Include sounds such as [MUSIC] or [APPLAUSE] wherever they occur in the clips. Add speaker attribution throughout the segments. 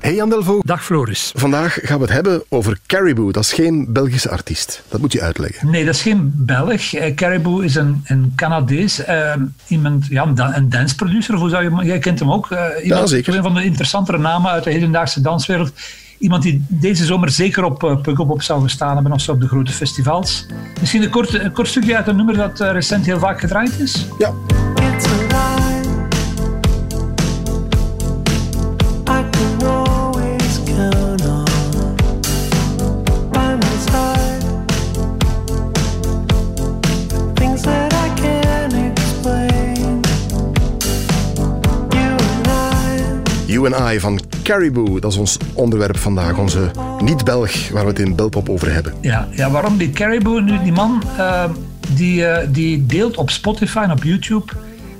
Speaker 1: Hey Jan Delvaux.
Speaker 2: Dag Floris.
Speaker 1: Vandaag gaan we het hebben over Caribou. Dat is geen Belgische artiest. Dat moet je uitleggen.
Speaker 2: Nee, dat is geen Belg. Eh, Caribou is een, een Canadees. Uh, iemand, ja, een, danceproducer. Hoe zou je, jij kent hem ook. Uh,
Speaker 1: ja, zeker.
Speaker 2: Een van de interessantere namen uit de hedendaagse danswereld. Iemand die deze zomer zeker op uh, Pukkelpop zou gestaan hebben of zo op de grote festivals. Misschien een kort, een kort stukje uit een nummer dat uh, recent heel vaak gedraaid is.
Speaker 1: Ja. And I van Caribou. Dat is ons onderwerp vandaag, onze niet-Belg, waar we het in Belpop over hebben.
Speaker 2: Ja, ja waarom die Caribou? Nu, die man uh, die, uh, die deelt op Spotify en op YouTube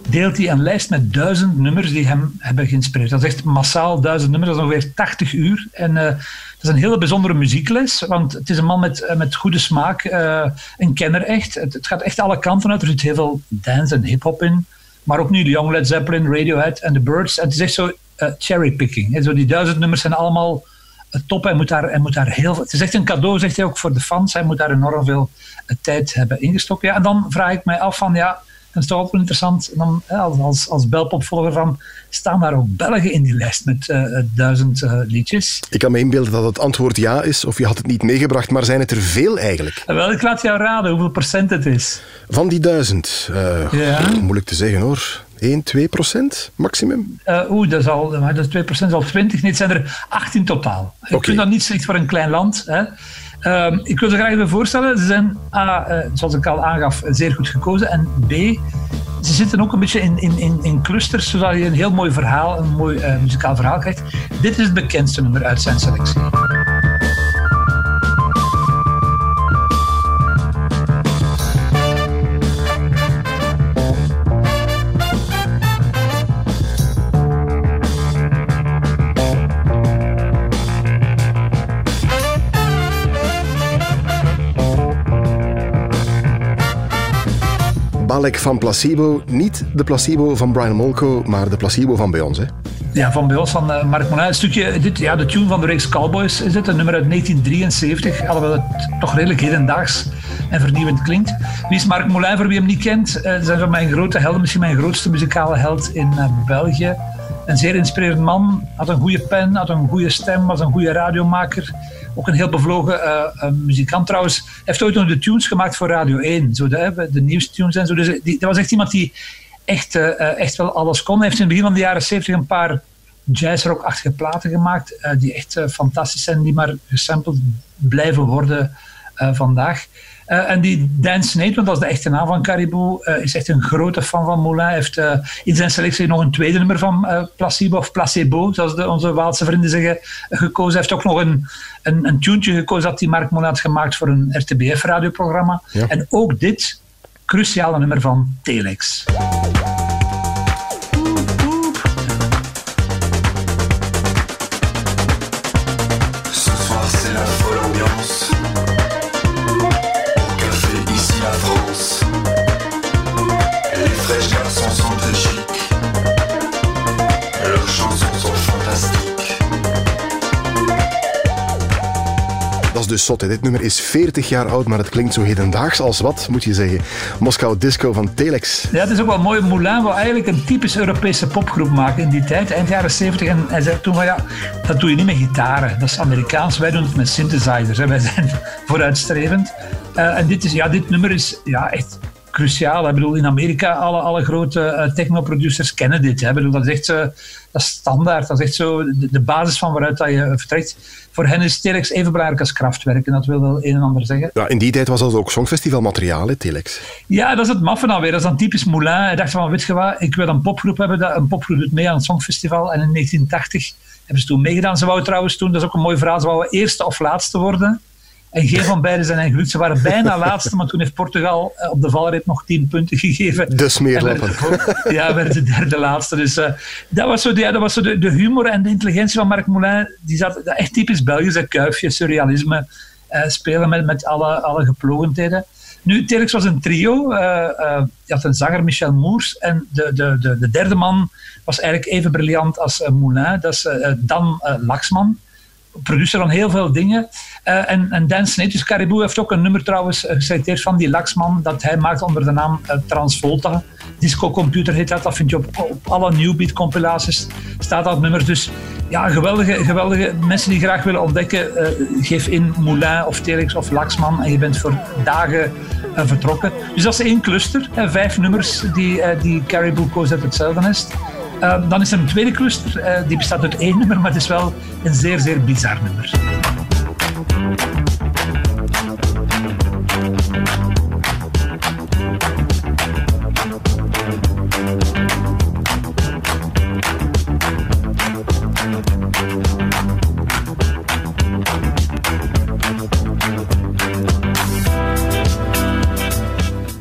Speaker 2: deelt hij een lijst met duizend nummers die hem hebben geïnspireerd. Dat is echt massaal duizend nummers, dat is ongeveer 80 uur. En uh, dat is een hele bijzondere muziekles, want het is een man met, met goede smaak, een kenner echt. Het, gaat echt alle kanten uit. Er zit heel veel dance en hip-hop in. Maar ook nu de Young Led Zeppelin, Radiohead en The Birds. En het is echt zo cherrypicking. En zo die duizend nummers zijn allemaal uh, top. Hij moet, daar, hij moet daar heel Het is echt een cadeau, zegt hij ook voor de fans. Hij moet daar enorm veel uh, tijd hebben ingestoken. Ja, en dan vraag ik mij af van ja. Dat is toch ook wel interessant. Dan, als, als, als belpopvolger van staan daar ook Belgen in die lijst met uh, duizend uh, liedjes.
Speaker 1: Ik kan me inbeelden dat het antwoord ja is, of je had het niet meegebracht, maar zijn het er veel eigenlijk?
Speaker 2: Wel, ik laat jou raden hoeveel procent het is.
Speaker 1: Van die duizend? Uh, ja. Moeilijk te zeggen hoor. 1, 2 procent maximum?
Speaker 2: Uh, Oeh, dat is al, dat is 2 procent, al 20. Nee, het zijn er 18 totaal. Okay. Ik vind dat niet slecht voor een klein land. Hè. Um, ik wil ze graag even voorstellen. Ze zijn, A, uh, zoals ik al aangaf, zeer goed gekozen. En B, ze zitten ook een beetje in, in, in, in clusters, zodat je een heel mooi verhaal, een mooi uh, muzikaal verhaal krijgt. Dit is het bekendste nummer uit zijn selectie.
Speaker 1: Balek van Placebo. Niet de placebo van Brian Molko, maar de placebo van bij ons. Hè?
Speaker 2: Ja, van bij ons, van uh, Mark. Een stukje, dit, ja, de tune van de reeks Cowboys is dit, een nummer uit 1973. Alhoewel het toch redelijk hedendaags en vernieuwend klinkt. Wie is Mark Moulin, voor wie hem niet kent? Uh, zijn van mijn grote helden, misschien mijn grootste muzikale held in uh, België. Een zeer inspirerend man, had een goede pen, had een goede stem, was een goede radiomaker. Ook een heel bevlogen uh, muzikant trouwens. Hij heeft ooit nog de tunes gemaakt voor Radio 1. Zo de, de nieuwstunes en zo. Dus die, dat was echt iemand die echt, echt wel alles kon. Hij heeft in het begin van de jaren 70 een paar jazzrock-achtige platen gemaakt. die echt fantastisch zijn. Die maar gesampled blijven worden vandaag. Uh, en die Dan Snade, want dat is de echte naam van Caribou, uh, is echt een grote fan van Moulin. Hij heeft uh, in zijn selectie nog een tweede nummer van Placebo, of Placebo, zoals de, onze Waalse vrienden zeggen, gekozen. Hij heeft ook nog een, een, een tuentje gekozen dat hij Mark Moulin had gemaakt voor een RTBF-radioprogramma. Ja. En ook dit cruciale nummer van Telex.
Speaker 1: Dus zot. Dit nummer is 40 jaar oud, maar het klinkt zo hedendaags als wat, moet je zeggen. Moskou Disco van Telex.
Speaker 2: Ja, het is ook wel mooi. Moulin wil eigenlijk een typisch Europese popgroep maken in die tijd, eind jaren 70. En hij zei toen van ja, dat doe je niet met gitaren. Dat is Amerikaans. Wij doen het met synthesizers. Hè. Wij zijn [LAUGHS] vooruitstrevend. Uh, en dit, is, ja, dit nummer is ja, echt cruciaal. Ik bedoel, in Amerika, alle, alle grote uh, technoproducers kennen dit. Hè. Ik bedoel, dat, is echt, dat is standaard. Dat is echt zo de, de basis van waaruit dat je vertrekt. Voor hen is Telex even belangrijk als krachtwerk. En dat wil wel een en ander zeggen.
Speaker 1: Ja, in die tijd was dat ook songfestivalmateriaal, hè, Telex?
Speaker 2: Ja, dat is het maffe alweer. Dat is dan typisch Moulin. Hij dacht van, weet je wat, ik wil een popgroep hebben. Dat, een popgroep doet mee aan het Songfestival. En in 1980 hebben ze toen meegedaan. Ze wouden trouwens toen, dat is ook een mooi verhaal, ze wouden eerste of laatste worden. En geen van beiden zijn eigenlijk gelukt. Ze waren bijna laatste, maar toen heeft Portugal eh, op de valreep nog tien punten gegeven.
Speaker 1: De smeerlappen.
Speaker 2: Ja, werd de derde laatste. Dus uh, dat was zo, ja, dat was zo de, de, humor en de intelligentie van Marc Moulin. Die zat echt typisch Belgisch, een kuifje, surrealisme. Uh, spelen met, met alle, alle geplogendheden. Nu, Telex was een trio. Uh, uh, je had een zanger, Michel Moers. En de, de, de, de derde man was eigenlijk even briljant als Moulin. Dat is Dan Laxman producer van heel veel dingen. Uh, en, en Dan dus Caribou heeft ook een nummer trouwens uh, geselecteerd van die Laxman, dat hij maakt onder de naam uh, Transvolta. Disco Computer heet dat, dat vind je op, op alle Newbeat compilaties, staat dat nummer. Dus ja, geweldige, geweldige mensen die graag willen ontdekken, geef in Moulin of Telex of Laxman en je bent voor dagen vertrokken. Dus dat is één cluster, vijf nummers die, die Caribou koos uit hetzelfde nest. Uh, dan is er een tweede cluster, uh, die bestaat uit één nummer, maar het is wel een zeer, zeer bizar nummer.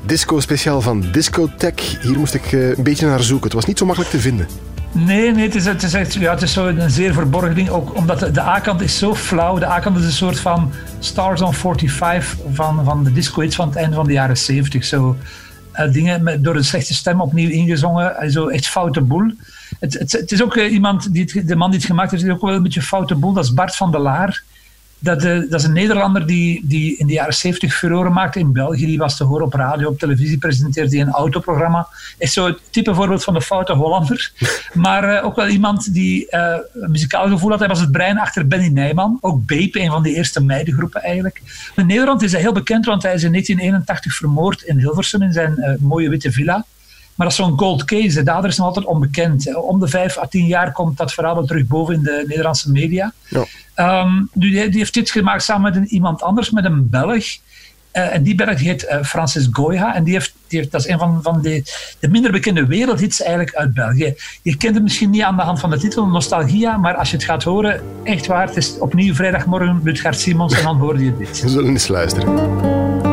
Speaker 1: Disco-speciaal van Discotech. Hier moest ik uh, een beetje naar zoeken. Het was niet zo makkelijk te vinden.
Speaker 2: Nee, nee het, is, het is ja, het is zo een zeer verborgen ding. Ook omdat de, A-kant is zo flauw. De A-kant is een soort van Stars on 45 van, van de disco-hits van het einde van de jaren 70. Zo, uh, dingen met, door een slechte stem opnieuw ingezongen. Uh, zo echt foute boel. Het, het, is ook iemand, die het, de man die het gemaakt heeft, is ook wel een beetje foute boel. Dat is Bart van der Laar. Dat, uh, dat is een Nederlander die, die in de jaren 70 furoren maakte in België. Die was te horen op radio, op televisie, presenteerde die een autoprogramma. Is zo het type voorbeeld van de foute Hollander. [LAUGHS] maar uh, ook wel iemand die uh, een muzikaal gevoel had. Hij was het brein achter Benny Nijman. Ook Beep, een van de eerste meidengroepen eigenlijk. In Nederland is hij heel bekend, want hij is in 1981 vermoord in Hilversum in zijn mooie witte villa. Maar dat is zo'n cold case. De dader is nog altijd onbekend. Om de vijf à tien jaar komt dat verhaal wel terug boven in de Nederlandse media. Ja. Um, die, die, heeft dit gemaakt samen met een, iemand anders, met een Belg. Uh, en die Belg heet uh, Francis Goya. En die heeft, die heeft, dat is een van, van de, de minder bekende wereldhits eigenlijk uit België. Je kent het misschien niet aan de hand van de titel Nostalgia, maar als je het gaat horen, echt waar, het is opnieuw vrijdagmorgen Lutgard Simons en dan hoor je dit.
Speaker 1: We zullen eens luisteren.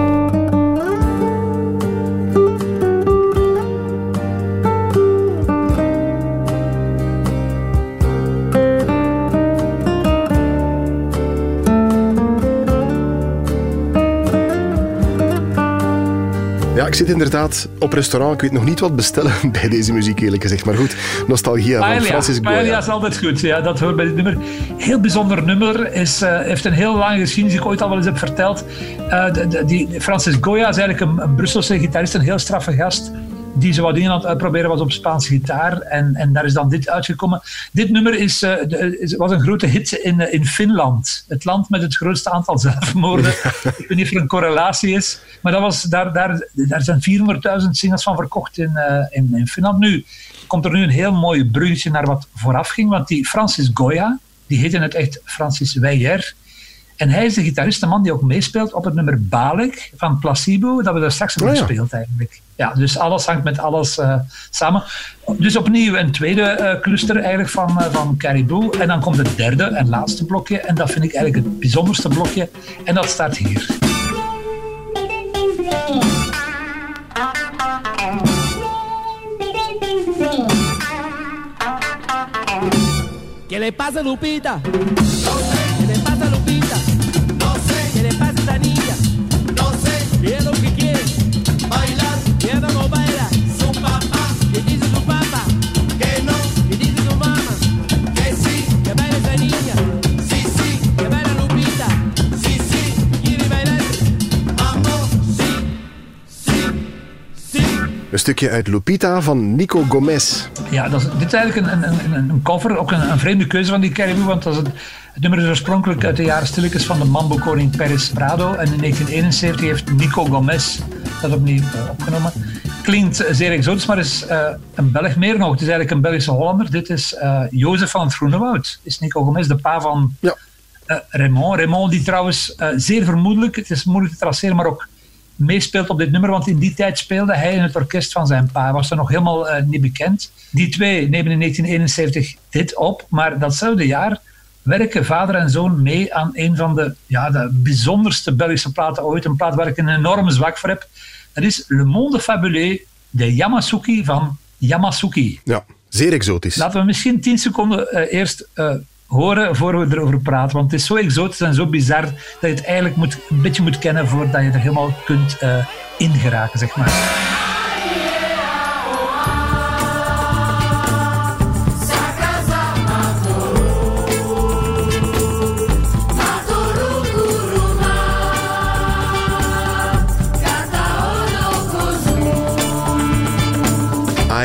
Speaker 1: Zit inderdaad op restaurant. Ik weet nog niet wat bestellen [LAUGHS] bij deze muziek, eerlijk gezegd. Maar goed, nostalgia
Speaker 2: Paella,
Speaker 1: van Francis Goya.
Speaker 2: Paella is altijd goed. Ja, dat hoort bij dit nummer. Heel bijzonder nummer. Is, uh, heeft een heel lange geschiedenis, die ik ooit al wel eens heb verteld. Uh, de, die, Francis Goya is eigenlijk een, een Brusselse gitarist, een heel straffe gast die zo wat dingen aan het uitproberen was op Spaanse gitaar. En, en daar is dan dit uitgekomen. Dit nummer is, uh, de, was een grote hit in, in Finland. Het land met het grootste aantal [LAUGHS] zelfmoorden. Ik weet niet of er een correlatie is. Maar dat was, daar, daar, daar zijn 400.000 singles van verkocht in, uh, in, in, Finland. Nu komt er nu een heel mooi bruggetje naar wat vooraf ging. Want die Francis Goya, die heette het echt Francis Weyer. En hij is de gitarist, de man die ook meespeelt op het nummer Balek van Placebo, dat we daar straks hebben oh, gespeeld eigenlijk. Ja, dus alles hangt met alles uh, samen. Dus opnieuw een tweede uh, cluster eigenlijk van, uh, van Caribou. En dan komt het derde en laatste blokje. En dat vind ik eigenlijk het bijzonderste blokje. En dat staat hier. ¿Qué le pasa, Lupita?
Speaker 1: Een stukje uit Lupita van Nico Gomez.
Speaker 2: Ja, dat is, dit is eigenlijk een, een, een, een cover, ook een, een, vreemde keuze van die Caribou, want dat is het, het, nummer is oorspronkelijk uit de jaren stilletjes van de mambo-koning Perez Prado. En in 1971 heeft Nico Gomez dat opnieuw uh, opgenomen. Klinkt zeer exotisch, maar is uh, een Belg meer nog. Het is eigenlijk een Belgische Hollander. Dit is uh, Jozef van het Groenewoud. Is Nico Gomez de pa van ja. Raymond. Raymond die trouwens zeer vermoedelijk, het is moeilijk te traceren, maar ook meespeelt op dit nummer. Want in die tijd speelde hij in het orkest van zijn pa. Was er nog helemaal uh, niet bekend. Die twee nemen in 1971 dit op. Maar datzelfde jaar werken vader en zoon mee aan een van de, ja, de bijzonderste Belgische platen ooit. Een plaat waar ik een enorme zwak voor heb. Dat is Le Monde Fabuleux de Yamasuki van Yamasuki.
Speaker 1: Ja, zeer exotisch.
Speaker 2: Laten we misschien tien seconden uh, eerst uh, horen voor we erover praten. Want het is zo exotisch en zo bizar dat je het eigenlijk moet, een beetje moet kennen voordat je er helemaal kunt uh, ingeraken, zeg maar.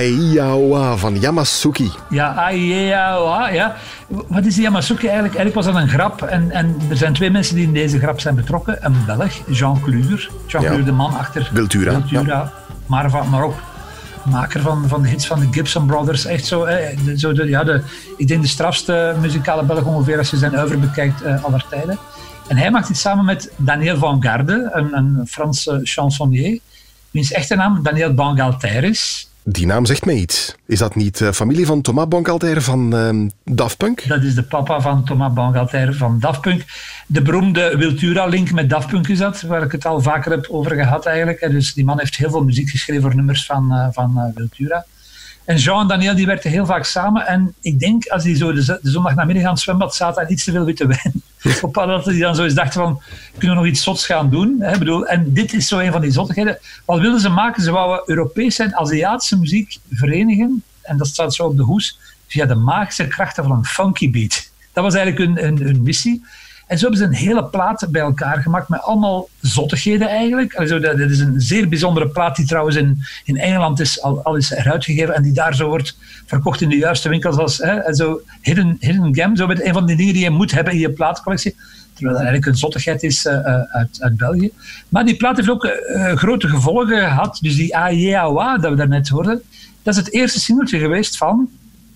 Speaker 1: Aiyawa van Yamasuki.
Speaker 2: Ja, Aiyawa, ja. Wat is die Yamasuki eigenlijk? Eigenlijk was dat een grap. En, en er zijn twee mensen die in deze grap zijn betrokken. Een Belg, Jean Kluur. Jean Kluur, de man achter
Speaker 1: ja.
Speaker 2: maar, maar ook maker van, van de hits van de Gibson Brothers. Echt zo, de, zo de, ja, de, ik denk de strafste muzikale Belg ongeveer als je zijn oeuvre bekijkt uh, aller tijden. En hij maakt dit samen met Daniel Van Garde, een, een Franse chansonnier. Wiens echte naam Daniel Bangalter is.
Speaker 1: Die naam zegt mij iets. Is dat niet uh, familie van Thomas Bangalter van uh, Daft Punk?
Speaker 2: Dat is de papa van Thomas Bangalter van Daft Punk. De beroemde Wiltura-link met Daft Punk is dat, waar ik het al vaker heb over gehad eigenlijk. Dus die man heeft heel veel muziek geschreven voor nummers van, uh, van Wiltura. En Jean en Daniel die werkten heel vaak samen. En ik denk als die zo de, de zondagnamiddag aan het zwembad zaten en iets te veel witte wijn. Op dat die dan zo eens dachten van, kunnen we nog iets zots gaan doen? Hè? Bedoel, en dit is zo een van die zottigheden. Wat wilden ze maken? Ze wouden Europese en Aziatische muziek verenigen. En dat staat zo op de hoes. Via de magische krachten van een funky beat. Dat was eigenlijk hun, hun missie. En zo hebben ze een hele plaat bij elkaar gemaakt met allemaal zottigheden eigenlijk. Also, dat, is een zeer bijzondere plaat die trouwens in, in Engeland is, al, al is heruitgegeven en die daar zo wordt verkocht in de juiste winkels als hè, zo hidden, hidden Gem. Zo met een van die dingen die je moet hebben in je plaatcollectie. Terwijl dat eigenlijk een zottigheid is uh, uit, uit België. Maar die plaat heeft ook uh, grote gevolgen gehad. Dus die AJAWA dat we daarnet hoorden, dat is het eerste singeltje geweest van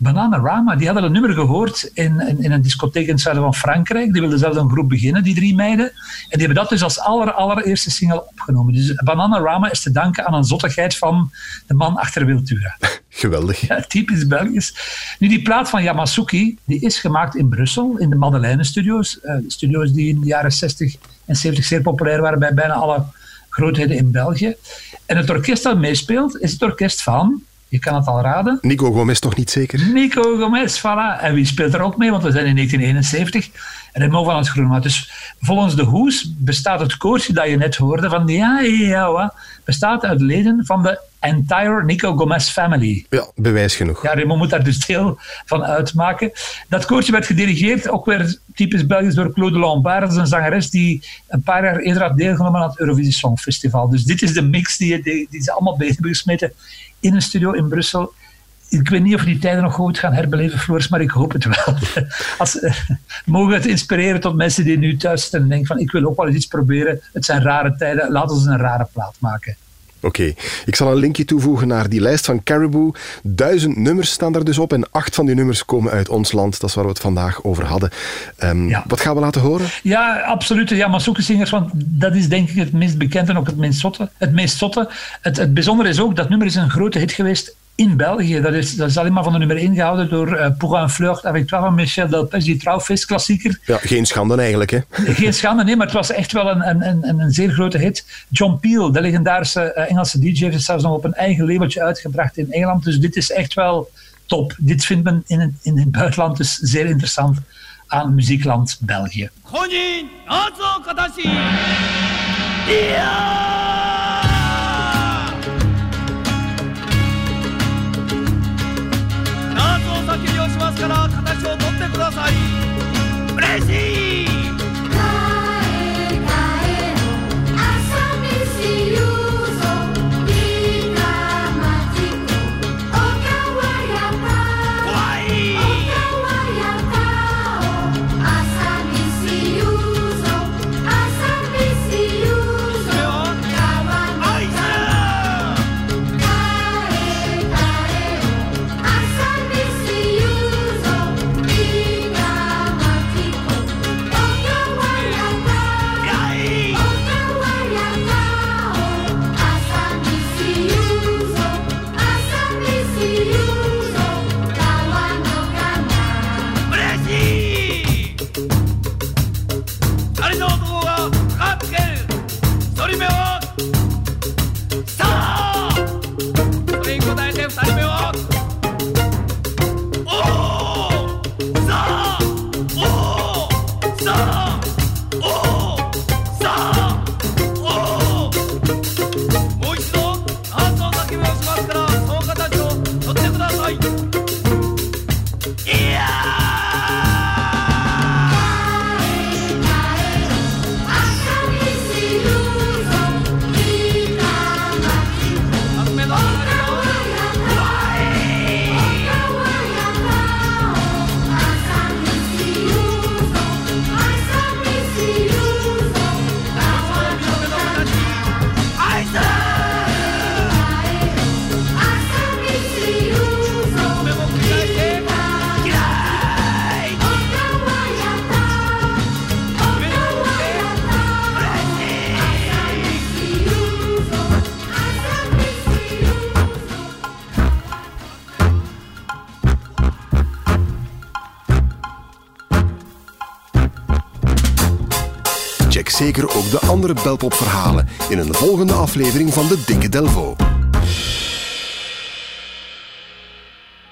Speaker 2: Bananarama, die hadden een nummer gehoord in, in, in, een discotheek in het zuiden van Frankrijk. Die wilden zelfs een groep beginnen, die drie meiden. En die hebben dat dus als aller, allereerste single opgenomen. Dus Bananarama is te danken aan een zottigheid van de man achter Wiltura. [LAUGHS]
Speaker 1: Geweldig.
Speaker 2: Ja, typisch Belgisch. Nu, die plaat van Yamasuki, die is gemaakt in Brussel, in de Madeleine Studios. Uh, studios die in de jaren 60 en 70 zeer populair waren bij bijna alle grootheden in België. En het orkest dat meespeelt, is het orkest van je kan het al raden.
Speaker 1: Nico Gomez toch niet zeker?
Speaker 2: Nico Gomez, voilà. En wie speelt er ook mee? Want we zijn in 1971. Remo van het Groenwoud. Dus volgens de Hoes bestaat het koortje dat je net hoorde van ja, ja, ja, bestaat uit leden van de entire Nico Gomez family.
Speaker 1: Ja, bewijs genoeg.
Speaker 2: Ja, Remo moet daar dus deel van uitmaken. Dat koortje werd gedirigeerd, ook weer typisch Belgisch, door Claude Lombard. Dat is een zangeres die een paar jaar eerder had deelgenomen aan het Eurovisie Songfestival. Dus dit is de mix die, die, die ze allemaal bezig hebben gesmeten in een studio in Brussel. Ik weet niet of we die tijden nog goed gaan herbeleven, Floris, maar ik hoop het wel. [LAUGHS] Als, uh, mogen het inspireren tot mensen die nu thuis zitten en denken van ik wil ook wel eens iets proberen. Het zijn rare tijden, laten we een rare plaat maken.
Speaker 1: Oké, ik zal een linkje toevoegen naar die lijst van Caribou. Duizend nummers staan daar dus op en acht van die nummers komen uit ons land. Dat is waar we het vandaag over hadden. Um, ja. Wat gaan we laten horen?
Speaker 2: Ja, absoluut. Ja, Masuke-zingers, want dat is denk ik het meest bekende en ook het meest zotte. Het, meest zotte. Het, het bijzondere is ook, dat nummer is een grote hit geweest in België. Dat is, dat is alleen maar van de nummer 1 gehouden door uh, Pour un flirt avec toi van Michel Delpech, die trouwfeestklassieker.
Speaker 1: Ja, geen schande eigenlijk, hè? [LAUGHS]
Speaker 2: Geen schande, nee, maar het was echt wel een, een, een, een zeer grote hit. John Peel, de legendarische uh, Engelse DJ, heeft zelfs nog op een eigen labeltje uitgebracht in Engeland. Dus dit is echt wel top. Dit vindt men in het, in het buitenland dus zeer interessant aan muziekland België. Ja! ますから形を取ってください。嬉しい。
Speaker 1: De andere belpopverhalen in een volgende aflevering van de Dikke Delvo.